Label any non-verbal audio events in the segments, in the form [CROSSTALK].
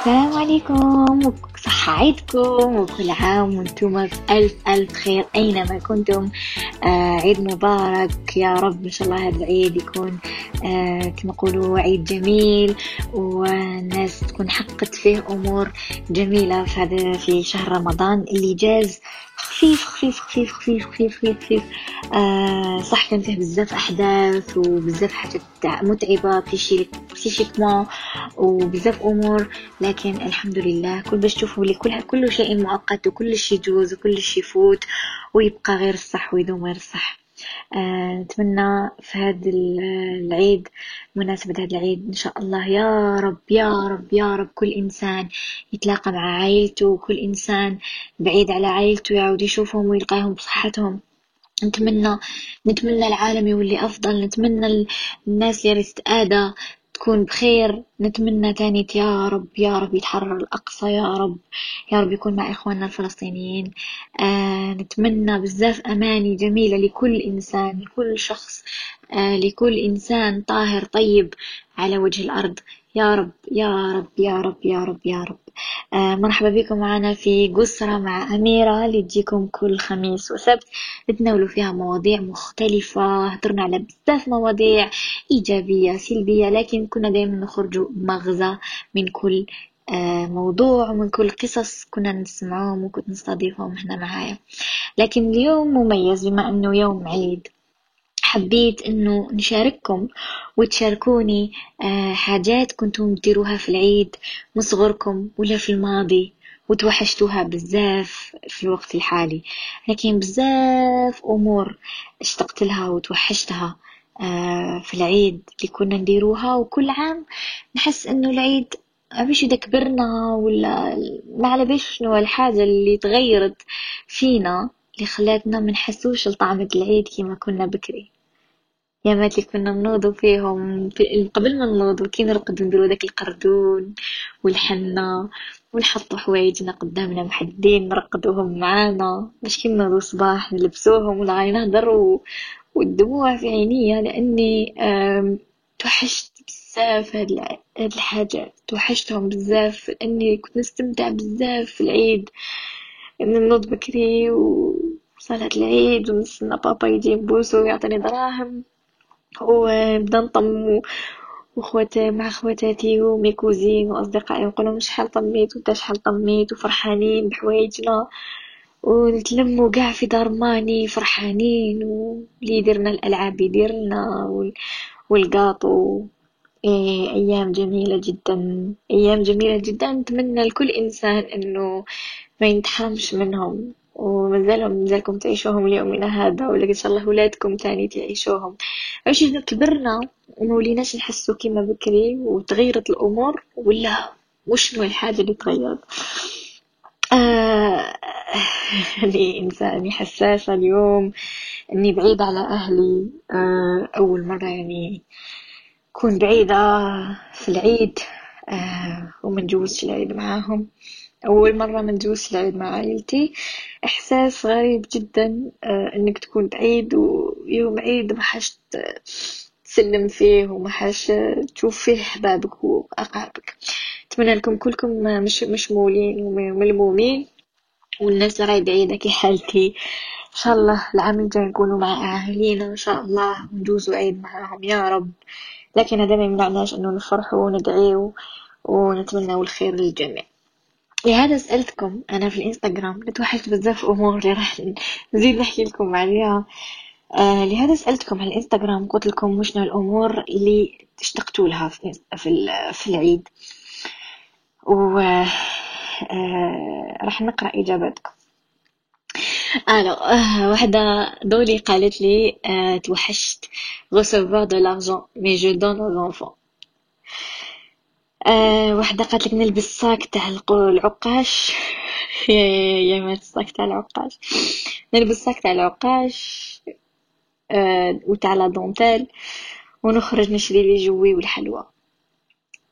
السلام عليكم صحة عيدكم وكل عام وأنتم بألف ألف خير أينما كنتم. آه عيد مبارك يا رب إن شاء الله هذا العيد يكون آه كما نقولوا عيد جميل والناس تكون حققت فيه أمور جميلة في هذا في شهر رمضان اللي جاز. خفيف خفيف خفيف خفيف خفيف خفيف, خفيف. آه صح كان فيه بزاف أحداث وبزاف حاجات متعبة بسيشيكمون وبزاف أمور لكن الحمد لله كل باش تشوفوا لي كل كل شيء مؤقت وكل شيء يجوز وكل شيء يفوت ويبقى غير الصح ويدوم غير الصح نتمنى في هذا العيد مناسبة هذا العيد إن شاء الله يا رب يا رب يا رب كل إنسان يتلاقى مع عائلته وكل إنسان بعيد على عائلته يعود يشوفهم ويلقاهم بصحتهم. نتمنى نتمنى العالم يولي أفضل نتمنى الناس اللي تتآدى تكون بخير. نتمنى تاني يا رب يا رب يتحرر الأقصى يا رب يا رب يكون مع إخواننا الفلسطينيين. آه نتمنى بزاف أماني جميلة لكل إنسان لكل شخص آه لكل إنسان طاهر طيب على وجه الأرض. يا رب يا رب يا رب يا رب يا رب. مرحبا بكم معنا في قسرة مع أميرة اللي تجيكم كل خميس وسبت. نتناولوا فيها مواضيع مختلفة. هدرنا على بزاف مواضيع إيجابية سلبية لكن كنا دايما نخرجوا مغزى من كل آه موضوع ومن كل قصص كنا نسمعهم وكنت نستضيفهم هنا معايا. لكن اليوم مميز بما أنه يوم عيد. حبيت إنه نشارككم وتشاركوني آه، حاجات كنتم تديروها في العيد من صغركم ولا في الماضي وتوحشتوها بزاف في الوقت الحالي. لكن بزاف أمور اشتقت لها وتوحشتها آه، في العيد اللي كنا نديروها. وكل عام نحس إنه العيد مش إذا كبرنا ولا ما على باليش شنو الحاجة اللي تغيرت فينا اللي خلاتنا منحسوش لطعمة العيد كيما كنا بكري. يامات اللي كنا نوضو فيهم. في قبل ما نوضو كي نرقدو نديرو داك القردون والحنة ونحطو حوايجنا قدامنا محدين نرقدوهم معانا. باش كي نوضو الصباح نلبسوهم ولا نهضر والدموع في عينيا لأني توحشت بزاف هاد الحاجات توحشتهم بزاف لأني كنت نستمتع بزاف في العيد. نوض بكري وصلاة العيد ونستنى بابا يجي نبوسو ويعطيني دراهم. ونبدا نطم وخوات مع خواتاتي ومي كوزين وأصدقائي نقولهم شحال طميت وانت شحال طميت وفرحانين بحوايجنا. ونتلموا قاع في دار ماني فرحانين واللي يديرنا الألعاب يديرنا والقاطو أيام جميلة جدا أيام جميلة جدا نتمنى لكل إنسان إنه ما ينتحرمش منهم. ومازالهم مازالكم تعيشوهم ليومنا هذا ولا إن شاء الله ولادكم تاني تعيشوهم. علاش إذا كبرنا وموليناش نحسو كيما بكري وتغيرت الأمور ولا وشنو الحاجة اللي تغيرت. آه أني إنسانة حساسة اليوم إني بعيدة على أهلي. آه أول مرة يعني كون بعيدة في العيد. آه وما نجوزش العيد معاهم. أول مرة ما نجوز العيد مع عائلتي. إحساس غريب جدا آه، إنك تكون بعيد ويوم عيد ما حاش تسلم فيه وما حاش تشوف فيه أحبابك وأقاربك. أتمنى لكم كلكم مش مشمولين وملمومين والناس راهي بعيدة كي حالتي. إن شاء الله العام الجاي نكونوا مع أهالينا إن شاء الله ندوزوا عيد معاهم. يا رب. لكن هذا ما يمنعناش إنه نفرحوا وندعيو ونتمنى الخير للجميع. لهذا سألتكم أنا في الإنستغرام نتوحشت بزاف أمور اللي راح نزيد نحكي لكم عليها. آه لهذا سألتكم على الإنستغرام قلت لكم وشنو الأمور اللي اشتقتوا لها في في, في العيد. و آه راح نقرأ إجاباتكم ألو آه وحدة دولي قالت لي آه توحشت recevoir de l'argent mais je donne آه وحدة قالت لك نلبس صاك تاع العقاش. [LAUGHS] يا يا مات ال sac تاع العقاش. نلبس sac تاع العقاش آه وتاع la dentelle ونخرج نشري les jouets والحلوى.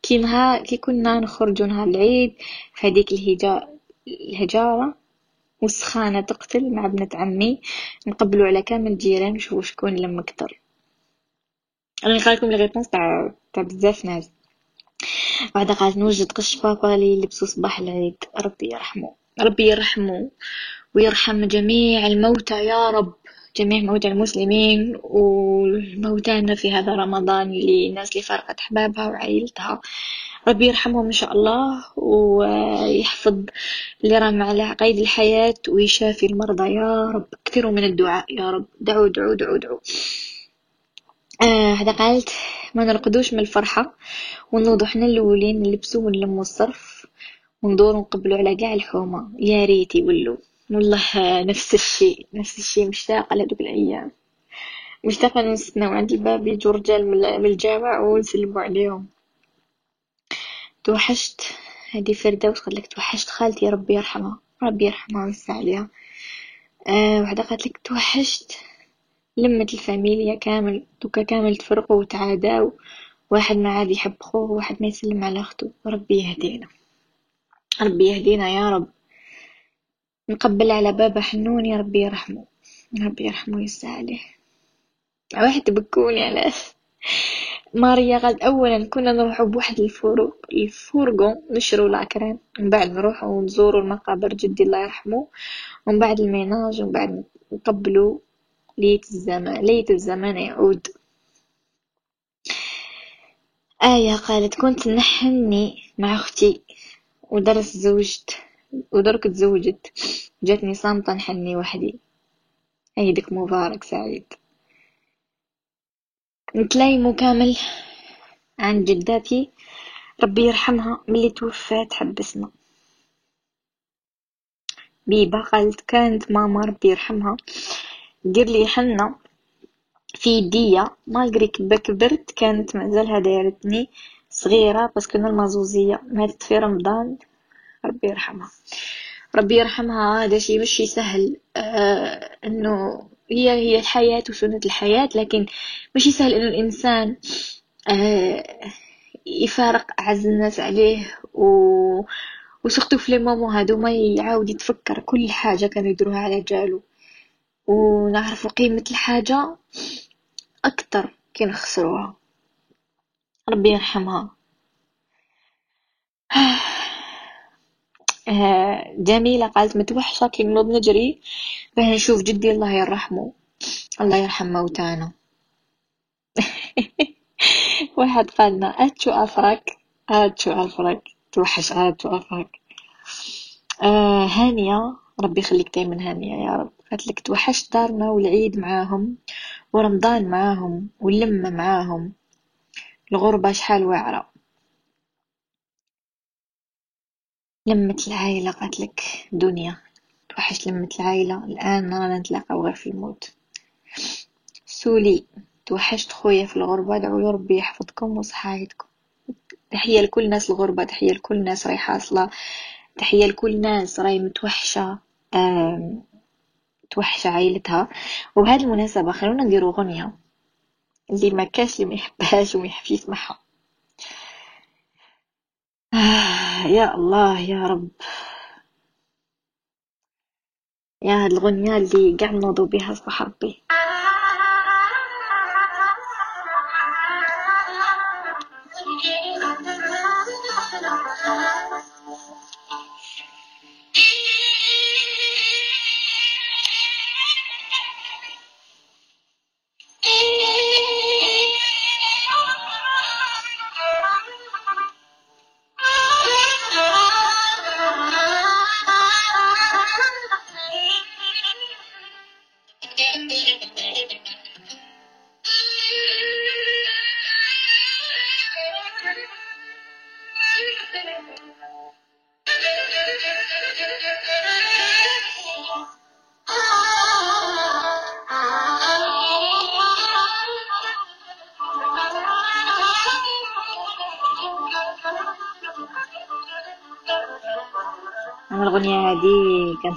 كي نهار كي كنا نخرجو نهار العيد في الهجا الهجارة والسخانة تقتل مع بنت عمي نقبلو على كامل الجيران نشوفو شكون لم كتر أنا نقرالكم les réponses تاع تاع بزاف ناس. بعد قالت نوجد قش بابا لي يلبسو صباح العيد. ربي يرحمو ربي يرحمو ويرحم جميع الموتى يا رب. جميع موتى المسلمين والموتانا في هذا رمضان اللي الناس اللي فارقت أحبابها وعائلتها. ربي يرحمهم إن شاء الله ويحفظ اللي رام على قيد الحياة ويشافي المرضى يا رب. كثروا من الدعاء يا رب. دعوا دعوا دعوا دعوا آه هذا قالت ما نرقدوش من الفرحة ونوضو حنا الأولين نلبسو ونلمو الصرف وندورو نقبلو على قاع الحومة. يا ريت يولو والله نفس الشيء نفس الشيء. مشتاقة لهذوك الأيام. مشتاقة نستناو عند الباب يجو رجال من الجامع ونسلمو عليهم. توحشت. هذه فردوس قالت لك توحشت. خالتي ربي يرحمها. ربي يرحمها ويوسع عليها. أه وحدة قالت لك توحشت. لمة الفاميليا كامل دوكا كامل تفرقوا وتعاداو واحد ما عاد يحب خوه وواحد ما يسلم على أخته. ربي يهدينا. ربي يهدينا يا رب. نقبل على بابا حنون يا ربي يرحمه. ربي يرحمه ويسع عليه. واحد تبكوني على [LAUGHS] ماريا قالت اولا كنا نروحو بواحد الفورو ال fourgon نشرو la crème من بعد نروحو ونزورو المقابر جدي الله يرحمه. ومن بعد الميناج ومن بعد نقبلو ليت الزمان ليت الزمان يعود. آية قالت كنت نحني مع أختي ودرس زوجت ودرك تزوجت جاتني صامتة نحني وحدي. عيدك مبارك سعيد. نتلايمو كامل عن جداتي. ربي يرحمها ملي توفات حبسنا. بيبا قالت كانت ماما ربي يرحمها. دير لي حنة في يديا malgré كبا كبرت كانت مازالها دايرتني صغيرة parce que أنا المازوزية ماتت في رمضان. ربي يرحمها. ربي يرحمها هذا شيء مش سهل. آه إنه هي هي الحياة وسنة الحياة لكن مش سهل إنه الإنسان آه يفارق اعز الناس عليه و وسختو في لي مومون هادو ما يعاود يتفكر. كل حاجة كانوا يدروها على جالو. ونعرفوا قيمة الحاجة أكتر كي نخسروها. ربي يرحمها. [SIGHS] آه، جميلة قالت متوحشة كي نوض نجري باه نشوف جدي الله يرحمه. الله يرحم موتانا. [LAUGHS] واحد قالنا أتشو أفرك؟ أتشو أفرك. توحش أتشو أفرك. آه هانية ربي يخليك دايما هانية يا رب. قالت لك توحشت دارنا والعيد معاهم ورمضان معاهم واللمة معاهم. الغربة شحال واعرة. لمة العائلة قالت لك دنيا. توحشت لمة العائلة. الآن رانا نتلاقاو غير في الموت. سولي توحشت خويا في الغربة. ادعوا ربي يحفظكم وصحايتكم. تحية لكل ناس الغربة تحية لكل ناس راهي حاصلة تحية لكل ناس راهي متوحشة. توحشة عائلتها. وبهذه المناسبة خلونا نديرو غنية اللي ما كاش اللي ما يحبهاش وما يسمعها. آه يا الله يا رب. يا هاد الغنية اللي قاع نوضو بها صح ربي.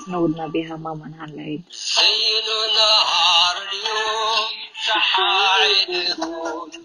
هذه كانت نودنا بها ماما نهار العيد. نهار اليوم صحة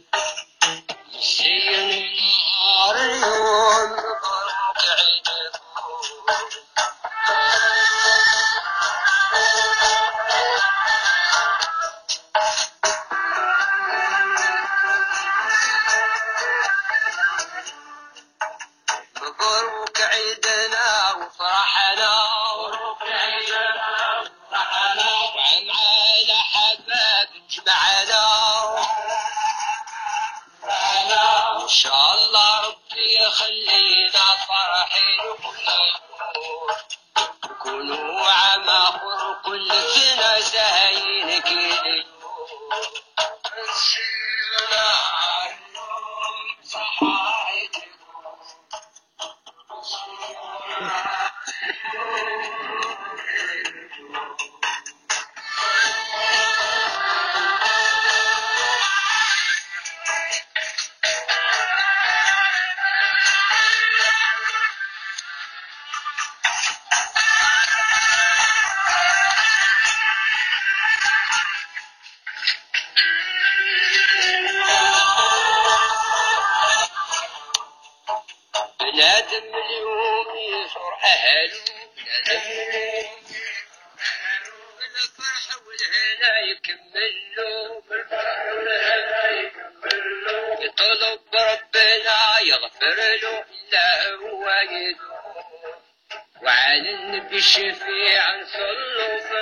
الشفيع نصلوا في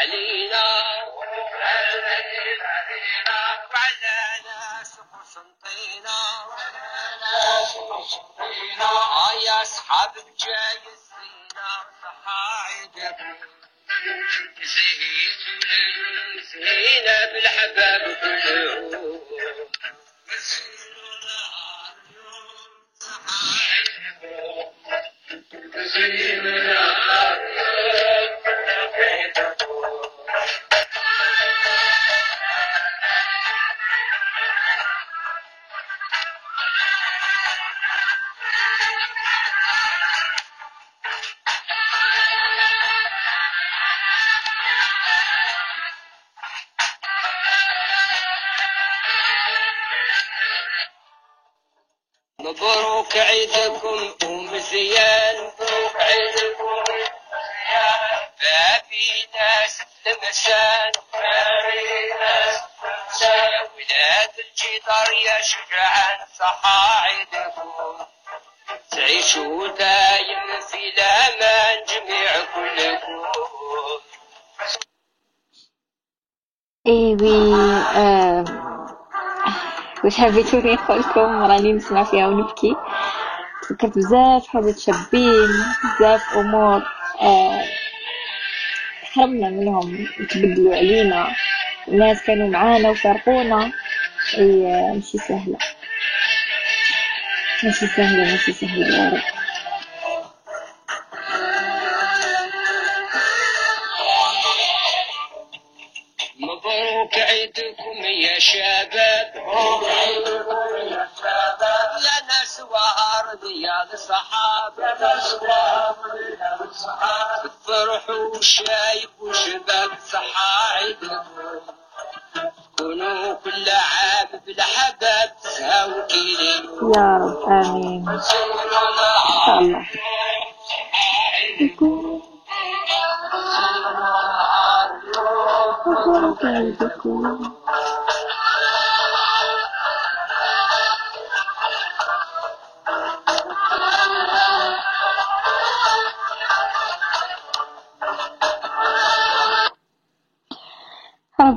علينا. وعلى ناس قسنطينا آه يا أصحاب الجاي الزينة صحا عيدكم زهيتوا لليوم زهينا بالحباب كلهم ناس المسان ولاد الجدار يا شجعان صحا عيدكم تعيشوا دايم في الأمان جميع كلكم ايوي آه واش حبيتوني نقولكم؟ راني نسمع فيها ونبكي. تفكرت بزاف حاجات شابين بزاف أمور آه حرمنا منهم تبدلوا علينا. الناس كانوا معانا وفارقونا اي ماشي سهلة. ماشي سهلة ماشي سهلة يا رب.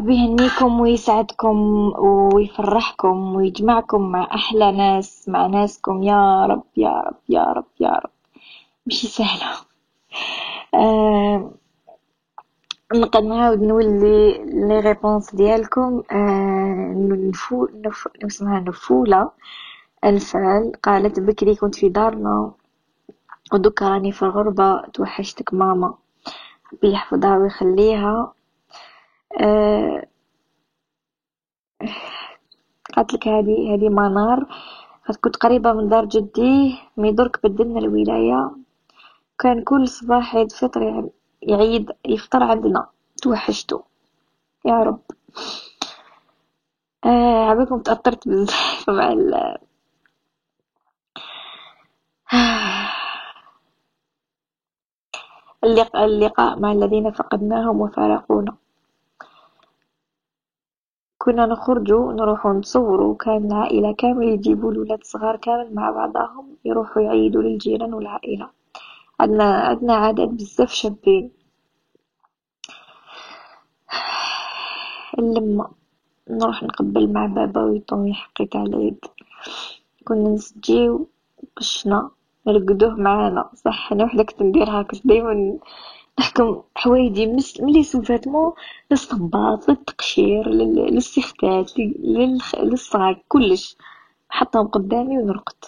ربي يهنيكم ويسعدكم ويفرحكم ويجمعكم مع أحلى ناس مع ناسكم. يا رب يا رب يا رب يا رب. مشي سهلة. آه نقدر نعاود نولي les réponses ديالكم. آه نفو نف اسمها نفولة الفال قالت بكري كنت في دارنا ودوكا راني في الغربة توحشتك ماما. ربي يحفظها ويخليها. آه قالت لك هذه منار. كنت قريبة من دار جدي مي درك بدلنا الولاية. كان كل صباح عيد فطر يع- يعيد يفطر عندنا. توحشتو. يا رب. آه عبالكم تأثرت بزاف مع ال اللقاء, اللقاء مع الذين فقدناهم وفارقونا. كنا نخرجوا نروحوا نتصوروا كان العائلة كامل يجيبوا الولاد صغار كامل مع بعضهم يروحوا يعيدوا للجيران والعائلة. عندنا عندنا عدد بزاف شابين. اللمة. نروح نقبل مع بابا ويعطوني حقي تاع العيد كنا نسجيو قشنا نرقدوه معانا. صح أنا وحدة كنت ندير هاكا دايما نحكم حوايجي مس- من les sous-vêtements للصباط للتقشير لل- لل serre-têtes لل sac كلش. نحطهم قدامي ونرقد.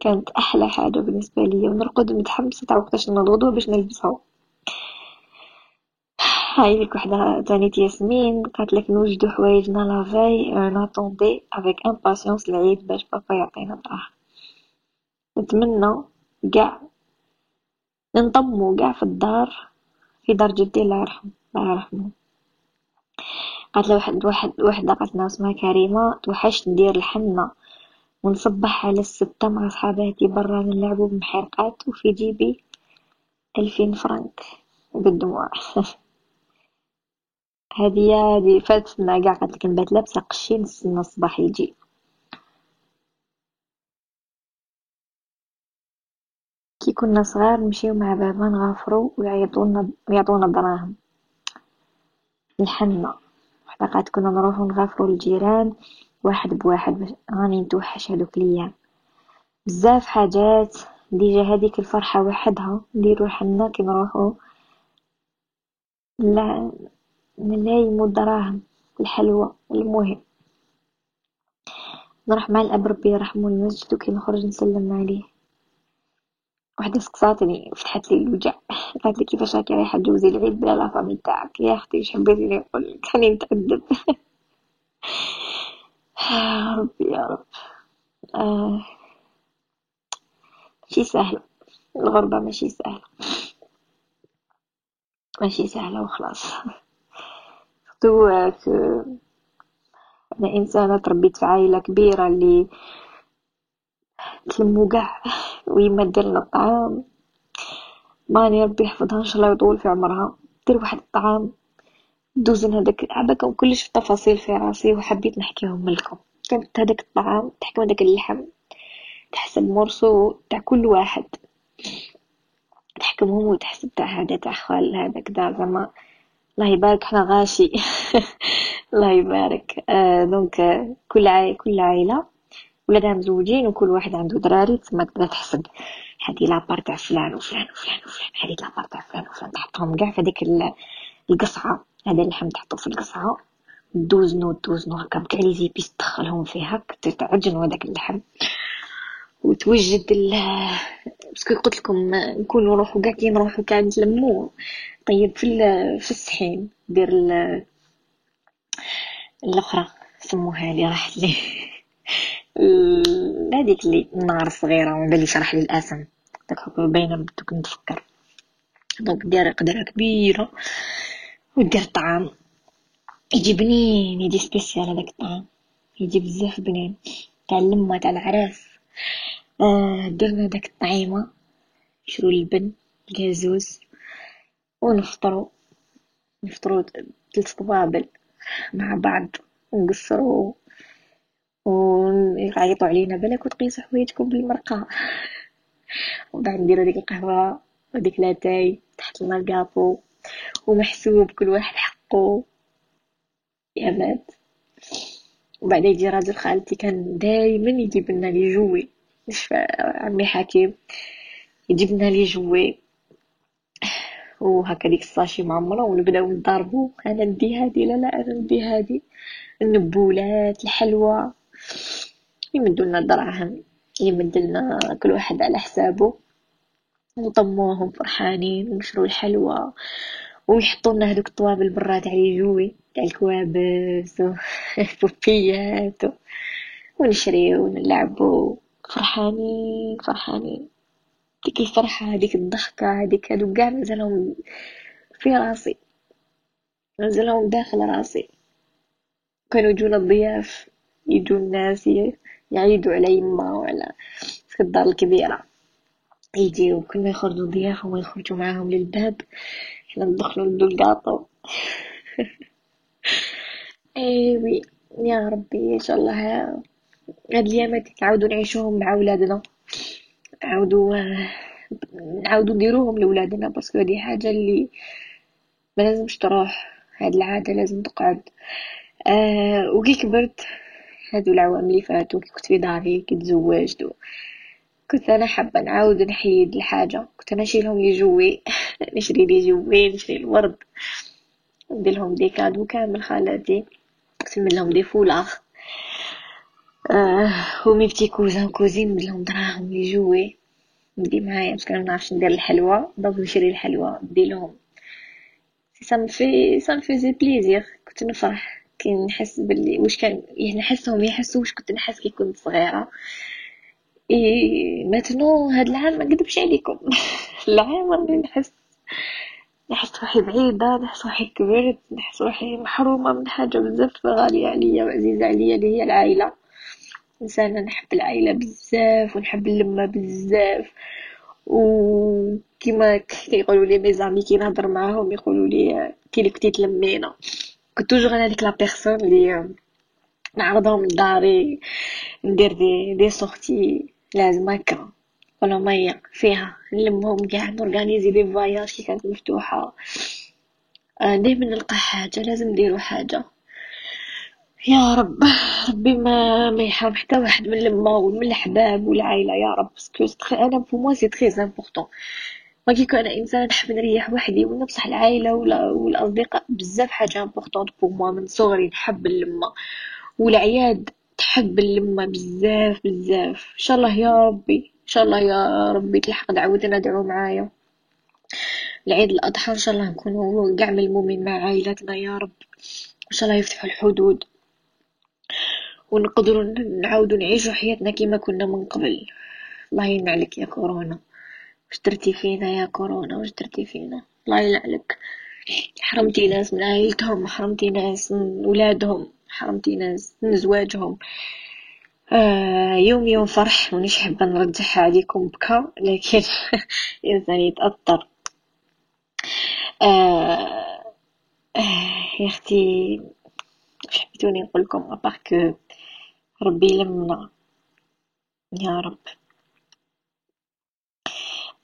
كانت أحلى حاجة بالنسبة لي ونرقد متحمسة تاع وقتاش نوضو باش نلبسهم هاي لك وحدة تانيت ياسمين. قالت لك نوجدو حوايجنا la veille on attendait avec impatience العيد باش بابا يعطينا دراهم نتمنى قاع ننضمو قاع في الدار في دار جدي الله يرحمه الله يرحمه. قالت واحد واحد وحدة قالت لنا اسمها كريمة توحشت ندير الحنة ونصبح على الستة مع صحاباتي برا نلعبو بمحرقات وفي جيبي ألفين فرنك بالدموع هادي [LAUGHS] هادي فاتتنا قاع قالت لك نبات لابسة قشي نستنى الصباح يجي. كنا صغار نمشيو مع بابا نغافرو ويعيطولنا ويعطونا دراهم. الحنة وحدة قالت كنا نروحو نغافرو الجيران واحد بواحد باش راني نتوحش هادوك الأيام بزاف حاجات déjà هاديك الفرحة وحدها نديرو الحنة كي نروحو. لا نلايمو الدراهم الحلوى المهم. نروح مع الأب ربي يرحمو المسجد وكي نخرج نسلم عليه. وحدة سقساتني فتحت لي الوجع قالت لي كيفاش راكي رايحة تجوزي العيد بلا لافامي تاعك؟ يا أختي واش حبيتي نقول لك؟ راني يا [LAUGHS] ربي يا رب. آه. ماشي سهلة. الغربة ماشي سهلة. ماشي سهلة وخلاص. surtout ك- أنا إنسانة تربيت في عائلة كبيرة اللي تلمو قاع ويما ديرلنا الطعام. ماني ربي يحفظها إن شاء الله ويطول في عمرها. دير واحد الطعام دوزن هذاك. عباكم كلش في التفاصيل في راسي وحبيت نحكيهم لكم. كانت هذاك الطعام تحكم هذاك اللحم تحسب morceau تاع كل واحد. تحكمهم وتحسب تاع هذا تاع خال هذا كدا زعما. الله يبارك حنا غاشي. [LAUGHS] الله يبارك. آه donc كل عائلة كل عائلة ولادها مزوجين وكل واحد عنده دراري تما تبدأ تحسب هادي la part تاع فلان وفلان وفلان وفلان هادي la part تاع فلان وفلان تحطهم كاع في هذيك ال- القصعة هذا اللحم تحطو في القصعة. دوزنو دوزنو هكا بكاع les épices تدخلهم فيها تعجنو هذاك اللحم وتوجد ال parce que قلت لكم نكونوا نروحوا كاع كي نروحوا كاع نتلموا طيب في في الصحين دير ال- الأخرى سموها لي راحت لي. [LAUGHS] هذيك اللي نهار صغيرة ومن بالي شرح لي الأسم. داك باينة بدوك نتفكر. دونك دير قدرة كبيرة ودير الطعام يجي بنين يجي سبيسيال هذاك الطعام. يجي بزاف بنين. تاع اللمة تاع العراس. آه درنا داك الطعيمة. نشرو البن الكازوز ونفطرو. نفطرو ثلاث طبابل مع بعض. ونقصرو ويعيطوا علينا بالك وتقيسوا حوايجكم بالمرقة. وبعد نديرو ديك القهوة وديك لاتاي تحت المرقابو ومحسوب كل واحد حقه يا بنات وبعد يجي راجل خالتي كان دايما يجيب لنا لي جوي. عمي حكيم يجيب لنا لي جوي. وهكا ديك الساشي معمرة ونبداو نضربو. أنا ندي هادي لا لا أنا ندي هادي. النبولات الحلوى يمدو لنا الدراهم يمد لنا كل واحد على حسابه نطموهم فرحانين ونشرو الحلوى ويحطوا لنا هذوك الطوابل برا لي جوي تاع الكوابس والبوبيات ونشريو ونلعبو. فرحانين فرحانين. ديك الفرحة هذيك الضحكة هذيك هادو كاع مازالهم في راسي. مازالهم داخل راسي. كانوا يجونا الضياف. يجو الناس يعيدوا على يما وعلى الدار الكبيرة. يجيو كل ما يخرجوا ضياف هما يخرجوا معاهم للباب حنا ندخلو ندو ال gâteau et [LAUGHS] oui يا ربي إن شاء الله هاد الايامات نعاودو نعيشوهم مع ولادنا. نعاودو نعاودو نديروهم لولادنا parce que هادي حاجة اللي ما لازمش تروح. هاد العادة لازم تقعد. آه وكي كبرت هادو العوام اللي فاتو كي كنت في داري كي تزوجت كنت أنا حابة نعاود نحيد الحاجة. كنت أنا نشيلهم les jouets [LAUGHS] نشري les jouets نشري الورد. نديرلهم des cadeaux كامل خالاتي. نسمي لهم des foulards آه و mes petits cousins cousines نديرلهم دراهم les jouets. ندي معايا parce que أنا منعرفش ندير الحلوى. donc نشري الحلوى نديلهم ça me fait ça plaisir كنت نفرح. كي نحس باللي واش كان يعني نحسهم يحسوا واش كنت نحس كي كنت صغيرة. et maintenant هاد العام ما نكذبش عليكم. [LAUGHS] العام راني نحس نحس روحي بعيدة نحس روحي كبرت نحس روحي محرومة من حاجة بزاف غالية عليا وعزيزة عليا اللي هي العائلة. إنسانة نحب العائلة بزاف ونحب اللمة بزاف. وكيما كيقولوا لي mes amis كي نهضر معاهم يقولوا لي كي كنتي تلمينا toujours أنا ديك la personne اللي نعرضهم لداري ندير des des sorties لازم هكا ولا مية فيها نلمهم قاع ن organiser des voyages كي كانت مفتوحة آه، دايما نلقى حاجة لازم نديرو حاجة يا رب ربي ما ما يحرم حتى واحد من لما ومن الحباب والعائلة يا رب parce que أنا pour moi c'est très important كيكون أنا إنسان نحب نريح وحدي ولا بصح العائله والأصدقاء بزاف حاجة importante pour moi من صغري نحب اللمة. والعياد تحب اللمة بزاف بزاف. إن شاء الله يا ربي إن شاء الله يا ربي تلحق دعوتنا ادعوا معايا. العيد الأضحى إن شاء الله نكونوا كاع ملمومين مع عائلتنا يا رب. إن شاء الله يفتحوا الحدود. ونقدروا نعاودوا نعيشوا حياتنا كما كنا من قبل. الله يمنع لك يا كورونا. واش درتي فينا يا كورونا واش درتي فينا. الله يلعنك. حرمتي ناس من عائلتهم حرمتي ناس من ولادهم حرمتي ناس من زواجهم. آه يوم يوم فرح ونيش حابة نرجعها عليكم بكا لكن [LAUGHS] الإنسان يتأثر. آه آه يا أختي واش حبيتوني نقولكم ابار ربي يلمنا. يا رب.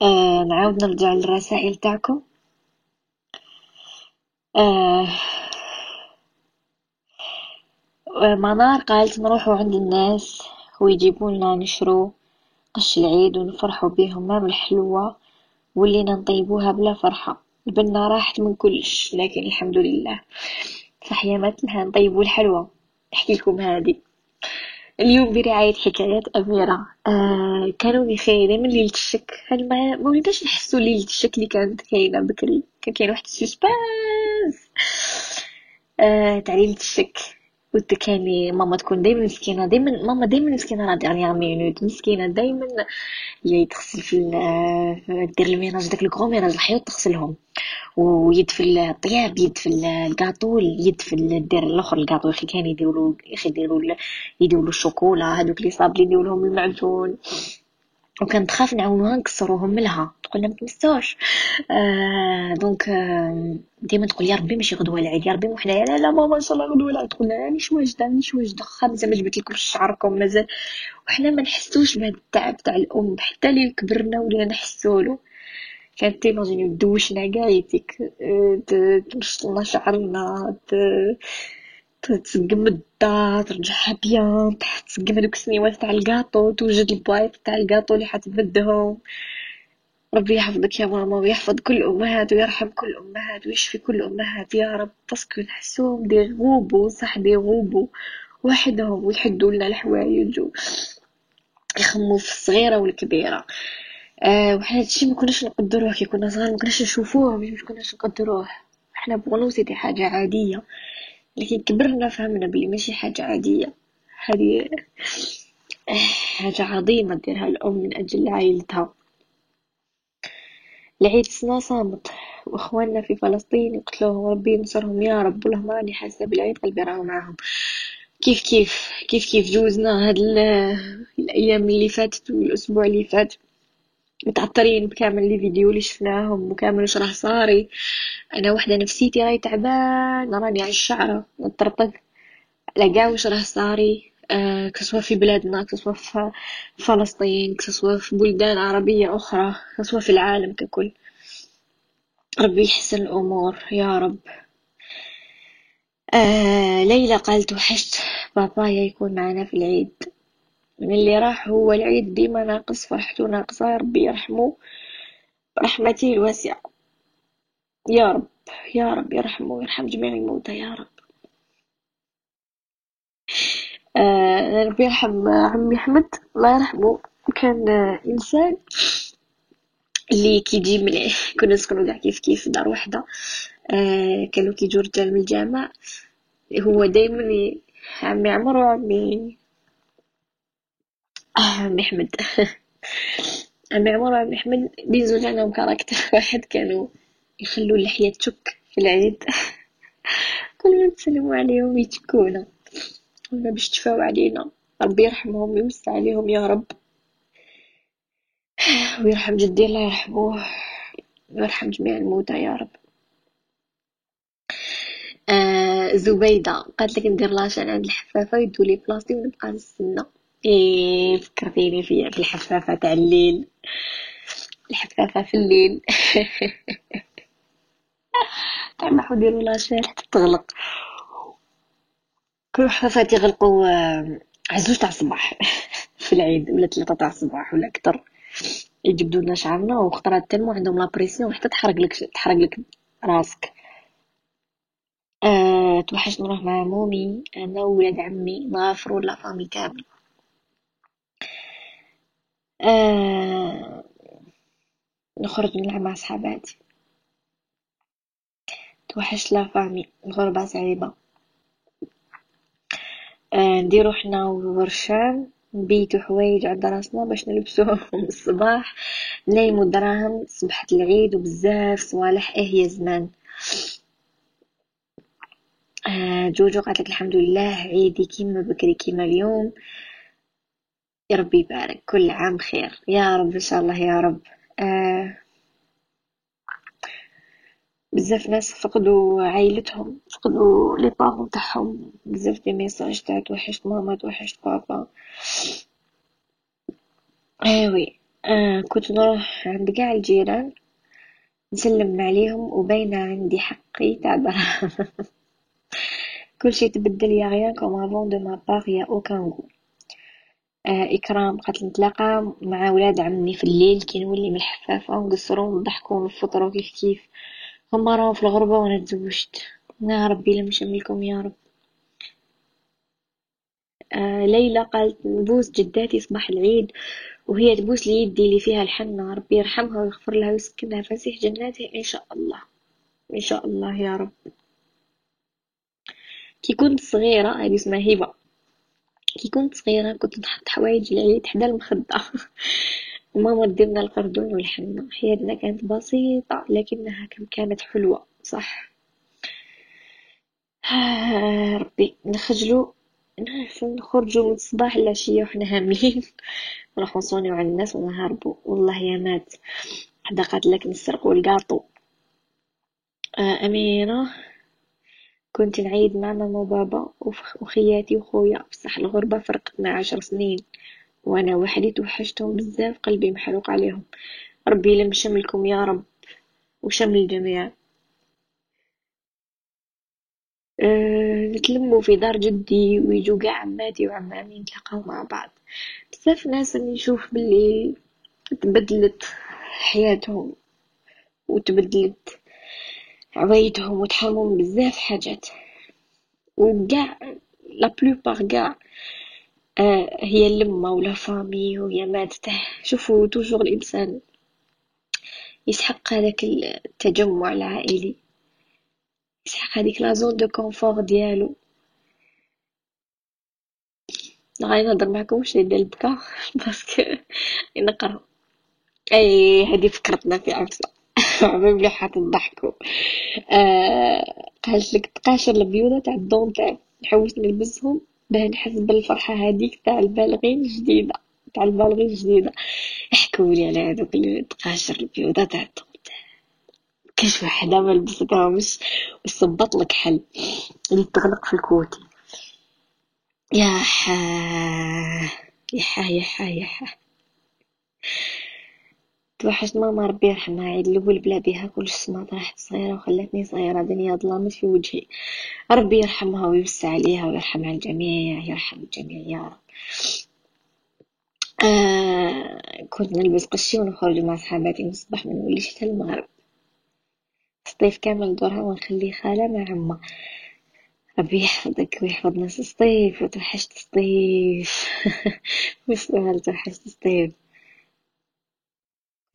آه نعاود نرجع للرسائل تاعكم آه منار قالت نروحوا عند الناس ويجيبوا لنا نشرو قش العيد ونفرحوا بهم ما بالحلوة ولينا نطيبوها بلا فرحة. البنة راحت من كلش لكن الحمد لله. صح يا ماتنها نطيبوا الحلوة. نحكي لكم هذه اليوم برعاية حكايات أميرة. آه كانوا بخير من ليلة الشك. هل ما وليناش نحسوا ليلة الشك اللي كانت كاينة بكري كان كاين واحد السسبانس آه تاع ليلة الشك. وتكاني ماما تكون دايما مسكينة دايما ماما دايما مسكينة la dernière minute مسكينة دايما هي تغسل في دير ال ménage داك ال gros ménage الحيوط تغسلهم. ويد في الطياب يد في الكاطو يد في دير الأخر الكاطو أخي كان يديروا أخي يديروا يديروا الشوكولا هذوك les sablés يديروا لهم المعجون. وكانت تخاف نعاونوها نكسروهم لها. تقول لها متمسوش آه donc آه ديما تقول يا ربي ماشي غدوة العيد يا ربي وحنايا لا لا ماما إن شاء الله غدوة العيد. تقول لها رانيش واجدة رانيش واجدة. خا مازال ما جبت شعركم مازال. وحنا ما نحسوش بهذا التعب تاع الأم. حتى لي كبرنا ولينا نحسولو كانت ت imaginer دوشنا كاع يتيك آه، تمشط لنا شعرنا تسقم الدار ترجعها bien تسقم هذوك السنيوات تاع الكاطو توجد البوايط تاع الكاطو اللي حتبدهم. ربي يحفظك يا ماما ويحفظ كل الأمهات ويرحم كل الأمهات ويشفي كل الأمهات يا رب parce que نحسوهم دي غوبو صح دي غوبو. وحدهم ويحدوا لنا الحوايج يخمو في الصغيرة والكبيرة. آه وحنا هادشي ما كناش نقدروه كي كنا صغار ما كناش نشوفوه ما كناش نقدروه إحنا pour nous c'était حاجة عادية. لكن كبرنا فهمنا بلي ماشي حاجة عادية. هذه حاجة عظيمة ديرها الأم من أجل عائلتها. العيد سنة صامت وإخواننا في فلسطين يقتلوهم ربي ينصرهم. يا رب والله راني حاسة بالعيد قلبي راهو معاهم. كيف كيف؟ كيف كيف جوزنا هاد الأيام اللي فاتت والأسبوع اللي فات؟ متعطرين بكامل لي فيديو اللي شفناهم وكامل واش راه صاري. أنا وحدة نفسيتي راهي تعبان راني على الشعره نطرطق على كاع واش راه صاري. آه كسوا في بلادنا كسوا في فلسطين كسوا في بلدان عربية أخرى كسوا في العالم ككل. ربي يحسن الأمور يا رب. آه ليلى قالت وحشت بابايا يكون معنا في العيد. من اللي راح هو العيد ديما ناقص فرحته ناقصة ربي يرحمه برحمته الواسعة. يا رب يا رب يرحمه ويرحم جميع الموتى يا رب. آه ربي يرحم عمي أحمد الله يرحمه. كان إنسان اللي كيجي من [LAUGHS] كنا نسكنو قاع كيف كيف دار وحدة. آه كانوا كيجو رجال من الجامع. هو دايما عمي عمر وعمي عمي أحمد عمي عمر وعمي أحمد بين عندهم caractère [LAUGHS] واحد كانوا يخلوا اللحية تشك في العيد. [LAUGHS] كل ما نسلموا عليهم يتكونا قلنا باش تشفاو علينا. ربي يرحمهم ويوسع عليهم يا رب. [SIGHS] ويرحم جدي الله يرحمه ويرحم جميع الموتى يا رب. آه زبيدة. قالت لك ندير la chaîne عند الحفافة يدولي بلاصتي ونبقى نستنى إيه فكرتيني في الحفافة تاع الليل. الحفافة في الليل. طمحوا ديروا la chaîne حتى تغلق. كل حفافات يغلقوا عزوز تاع الصباح. [LAUGHS] في العيد ولا ثلاثة تاع الصباح ولا أكثر. يجبدوا لنا شعرنا وخطرات تنمو عندهم la pression حتى تحرق لك تحرق لك راسك. أه توحشت نروح مع مومي أنا وولاد عمي نغافروا la famille كامل أه نخرج نلعب مع صحاباتي توحشت لا فامي الغربة صعيبة. آه نديرو حنا ورشان نبيتو حوايج عند راسنا باش نلبسوهم [LAUGHS] الصباح نايمو دراهم صبحة العيد وبزاف صوالح إيه يا زمان آه جوجو قالت الحمد لله عيدي كيما بكري كيما اليوم. يا ربي يبارك كل عام خير. يا رب إن شاء الله يا رب. آه بزاف ناس فقدوا عائلتهم فقدوا لي بارون تاعهم. بزاف دي ميساج تاع توحشت ماما توحشت بابا. ايوي آه كنت نروح عند قاع الجيران نسلم عليهم وباينة عندي حقي تاع [LAUGHS] كل شي تبدل y a rien comme avant de ma part y a aucun goût آه إكرام. قالت نتلاقى مع ولاد عمي في الليل كي نولي من الحفافة ونقصرو ونضحكو ونفطرو كيف كيف. هما راهو في الغربة وأنا تزوجت. يا ربي لم يشملكم يا رب. آه ليلى قالت نبوس جداتي صباح العيد. وهي تبوس لي يدي اللي فيها الحنة ربي يرحمها ويغفر لها ويسكنها. فسيح جناته إن شاء الله. إن شاء الله يا رب. كي كنت صغيرة هذه اسمها هبة. كي كنت صغيرة كنت نحط حوايج العيد حدا المخدة. [LAUGHS] وماما ديرنا القردون والحنة حياتنا كانت بسيطة لكنها كانت حلوة صح؟ [SIGHS] ربي نخجلو نخرجو من الصباح للعشية وحنا هاملين [LAUGHS] نروحو نصونيو على الناس ونهربو. والله يا مات. حدا قاتلك نسرقو الكاطو آه أميرة. كنت نعيد ماما وبابا وخياتي وخويا. بصح الغربة فرقتنا عشر سنين. وأنا وحدي توحشتهم بزاف قلبي محروق عليهم. ربي يلم شملكم يا رب. وشمل الجميع. أه في دار جدي ويجوا قاع عماتي وعمامي نتلاقاو مع بعض. بزاف ناس نشوف باللي تبدلت حياتهم وتبدلت عوايدهم وتحرموا بزاف حاجات. وقاع la plupart قاع آه هي اللمة و la famille وهي مادته شوفوا toujours الإنسان يسحق هذاك التجمع العائلي. يسحق هذيك la zone de confort ديالو. غادي نهضر معكم واش ديال البكا [LAUGHS] parce que نقرأ. اي هذه فكرتنا في عفسة. عمام مليحة تضحكوا قالت لك تقاشر البيوضة تاع الدونتيل نحوس نلبسهم باه نحس بالفرحة هذيك تاع ال ballerines الجديدة تاع ال ballerines الجديدة. احكوا لي على هذوك اللي تقاشر البيوضة تاع الدونتيل كاش وحدة ما لبستهمش؟ وصبط لك حل. اللي تغلق في الكوتي. يا حا يا حا يا حا يا حا. توحشت ماما ربي يرحمها عيد الأول بلا بيها كلش سمعت راحت صغيرة وخلتني صغيرة دنيا ظلامت في وجهي. ربي يرحمها ويوسع عليها ويرحم على الجميع يرحم الجميع يا رب. آه كنت نلبس قشي ونخرج مع صحاباتي من الصباح من ولي حتى المغرب. الصيف كامل دورها ونخلي خالة مع عمة. ربي يحفظك ويحفظ ناس الصيف وتوحشت الصيف. [LAUGHS] مش توحشت الصيف.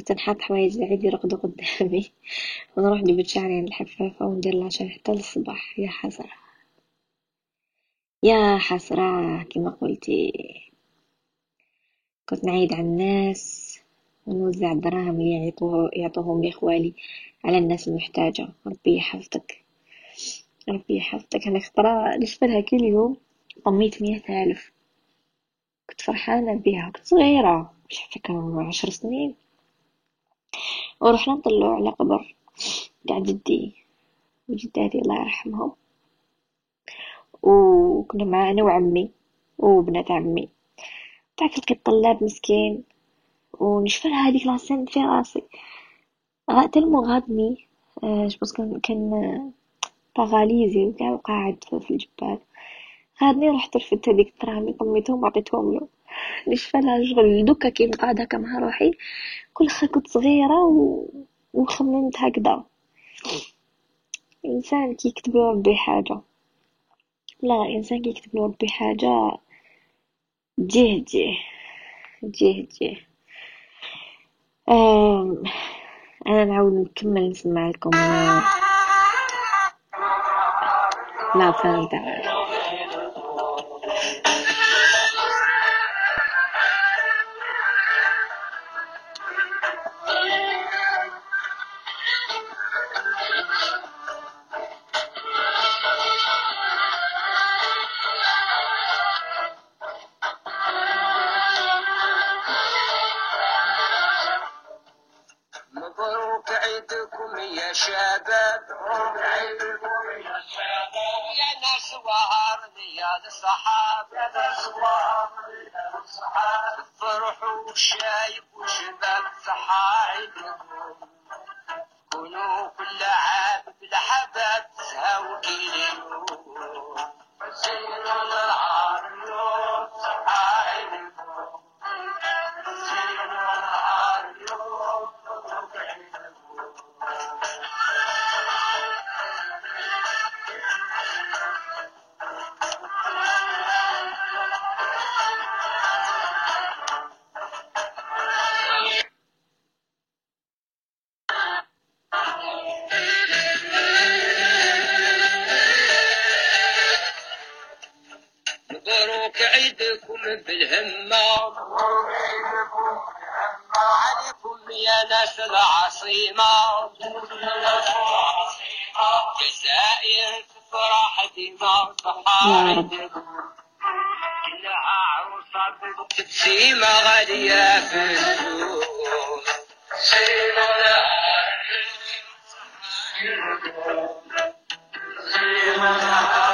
كنت نحط حوايج العيد يرقدوا قدامي. [LAUGHS] ونروح نجيب شعري عند الحفافة وندير العشاء حتى للصباح. يا حسرة. يا حسرة كما قلتي. كنت نعيد على الناس ونوزع الدراهم اللي يعطوه يعطوهم لإخوالي على الناس المحتاجة. ربي يحفظك. ربي يحفظك. أنا خطرة نشفلها كل يوم طميت مية ألف. كنت فرحانة بيها كنت صغيرة. مش عارفة عشر سنين. ورحنا نطلعو على قبر تاع جدي وجداتي الله يرحمهم. وكنا مع أنا وعمي وبنات عمي. تعرف كي الطلاب مسكين ونشفر هذيك لاسين في راسي. تلمو غادني جبوس كان كان باغاليزي وكاع وقاعد في الجبال. غادني رحت رفدت هذيك الدراهم طميتهم وعطيتهم له. نشفالها شغل؟ دوكا كي نقعد هكا مع روحي. كل كنت صغيرة و... وخممت هكذا. الإنسان كي يكتب ربي حاجة. لا الإنسان كي يكتب ربي حاجة تجيه تجيه تجيه تجيه أنا نعاود نكمل نسمع لكم. لا فهمت. عيدكم بالهمة عليكم يا ناس العصيمة جزائر تفرح ديما صحايدكم كلها عروسة بالتبسيمة غالية في السوق مبروك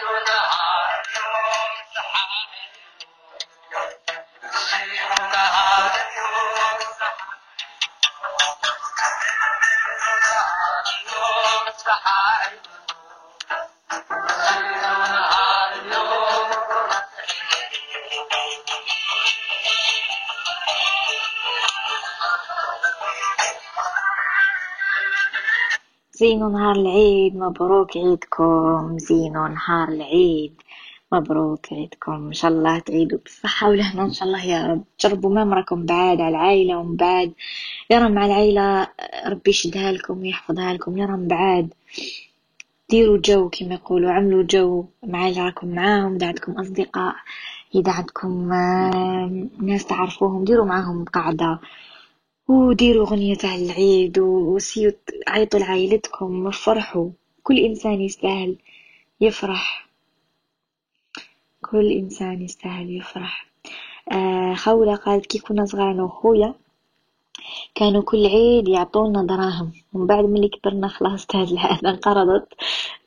ಸಂಪ್ರದಾಯಗಳನ್ನ زينوا نهار العيد مبروك عيدكم. زينوا نهار العيد مبروك عيدكم. إن شاء الله تعيدوا بالصحة والهنا إن شاء الله يا رب. جربوا ما راكم بعاد على العائلة ومن بعد. يا رب مع العائلة ربي يشدها لكم ويحفظها لكم. يا رب بعاد ديروا جو كما يقولوا عملوا جو مع اللي راكم معاهم إذا عندكم أصدقاء إذا عندكم آه، ناس تعرفوهم ديروا معاهم قعدة وديروا أغنية تاع العيد وسيو عيطوا لعائلتكم وفرحوا. كل إنسان يستاهل يفرح. كل إنسان يستاهل يفرح. آه خولة قالت كي كنا صغار أنا وخويا كانوا كل عيد يعطونا دراهم. ومن بعد ملي كبرنا خلاص [LAUGHS] هاد العادة انقرضت.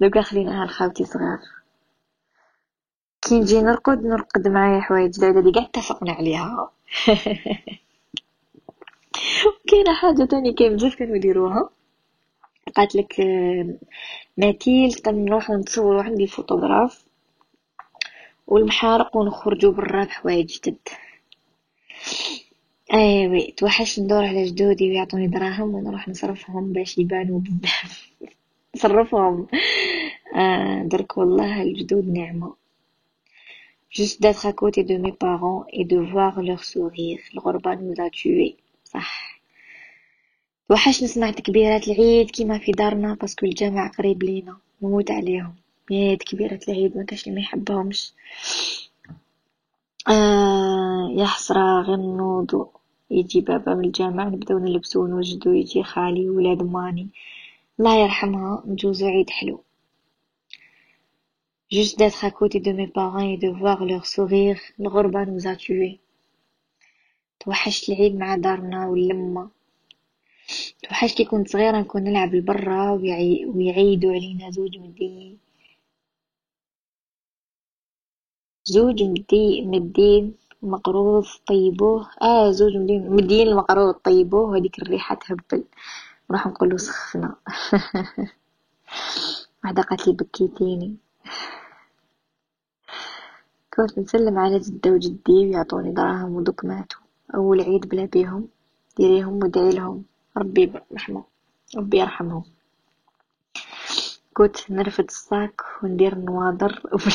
دوكا خليناها لخاوتي صغار. كي نجي نرقد نرقد معايا حوايج العادة اللي قاع اتفقنا عليها. [LAUGHS] وكاينة حاجة تانية كاين بزاف كانوا يديروها. قالت لك آه، ماتيل تنروح نتصور عندي فوتوغراف والمحارق ونخرجوا برا بحوايج جدد. أيوه توحش ندور على جدودي ويعطوني دراهم ونروح نصرفهم باش يبانوا بزاف. [LAUGHS] نصرفهم. آه درك والله الجدود نعمة. Juste d'être à côté de mes parents et de voir leur sourire. الغربة nous a tués. صح. توحش نسمع تكبيرات العيد كيما في دارنا باسكو الجامع قريب لينا نموت عليهم. يا تكبيرات العيد ما كاش اللي ما يحبهمش. آه يا حسرة غير نوضو. يجي بابا من الجامع نبداو نلبسو ونوجدو يجي خالي ولاد ماني. الله يرحمها نجوزو عيد حلو. Juste d'être à côté de mes parents et de voir leur sourire الغربة nous a tués. توحشت العيد مع دارنا واللمة. توحشت كي كنت صغيرة نكون نلعب لبرا ويعي... ويعيدوا علينا زوج مدي. زوج مدي مدين مقروض طيبوه. آه زوج مدين مدين المقروض طيبوه. وهذيك الريحة تهبل. نروح نقولو سخفنا. [LAUGHS] واحدة قالت لي بكيتيني. كنت نسلم على جدة وجدي ويعطوني دراهم ودوك ماتوا. أول عيد بلا بيهم ديريهم وادعي لهم. ربي يرحمهم ربي يرحمهم كنت نرفد الصاك وندير نواضر وبلا,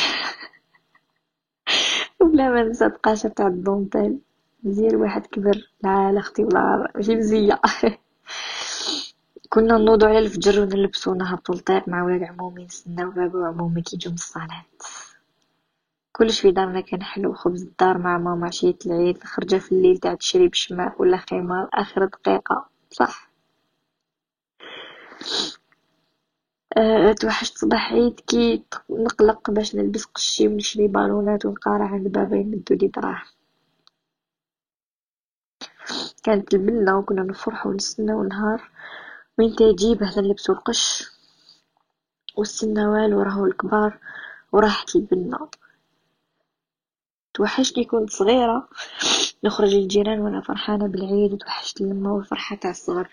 [LAUGHS] وبلا ما ننسى القاشة تاع الدونتيل مزيان واحد كبر لا أختي ولا ماشي مزية. [LAUGHS] كنا نوضو على الفجر ونلبسو ونهبطو للطريق مع ولاد عمومي نستناو بابا وعمومي كي يجو من الصلاة كلش في دارنا كان حلو خبز الدار مع ماما عشية العيد خرجة في الليل تاع تشري بشماك ولا خمار آخر دقيقة صح. أه توحشت صباح عيد كي نقلق باش نلبس قشي ونشري بالونات ونقارع عند بابا يمدولي دراهم كانت البنة وكنا نفرحو ونستناو نهار وين تجيبه نلبسو القش والسنة والو راهو الكبار وراحت البنة توحشني كنت صغيرة. نخرج الجيران وأنا فرحانة بالعيد وتوحشت اللمة والفرحة تاع الصغر.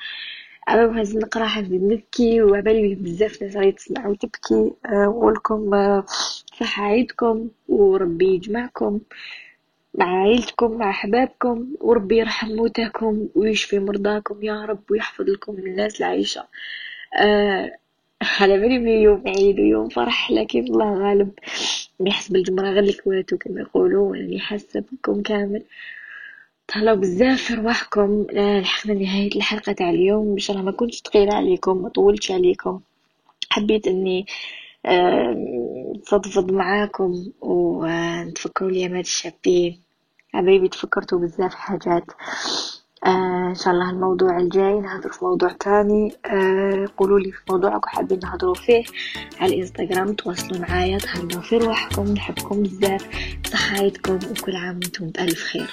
أما نهز نقرا حنزيد نبكي وعبالي بزاف ناس راهي تسمع وتبكي أه نقولكم أه صحة عيدكم وربي يجمعكم مع عائلتكم مع أحبابكم وربي يرحم موتاكم ويشفي مرضاكم. يا رب ويحفظ لكم الناس العايشة. أه على بالي بلي يوم عيد ويوم فرح لكن الله غالب يحسب الجمرة غير الكواتو كما يقولوا ولاني حاسة بكم كامل. تهلاو بزاف في رواحكم لحقنا نهاية الحلقة تاع اليوم. إن شاء الله ما كنتش ثقيلة عليكم ما طولتش عليكم. حبيت إني نفضفض معاكم ونتفكروا الأيامات الشابين. حبايبي تفكرتوا بزاف حاجات. آه إن شاء الله الموضوع الجاي نهضر في موضوع تاني. آه قولوا لي في موضوعكم حابين نهضروا فيه. على الإنستغرام تواصلوا معايا تهلاو في روحكم نحبكم بزاف. صحايتكم وكل عام وأنتم بألف خير.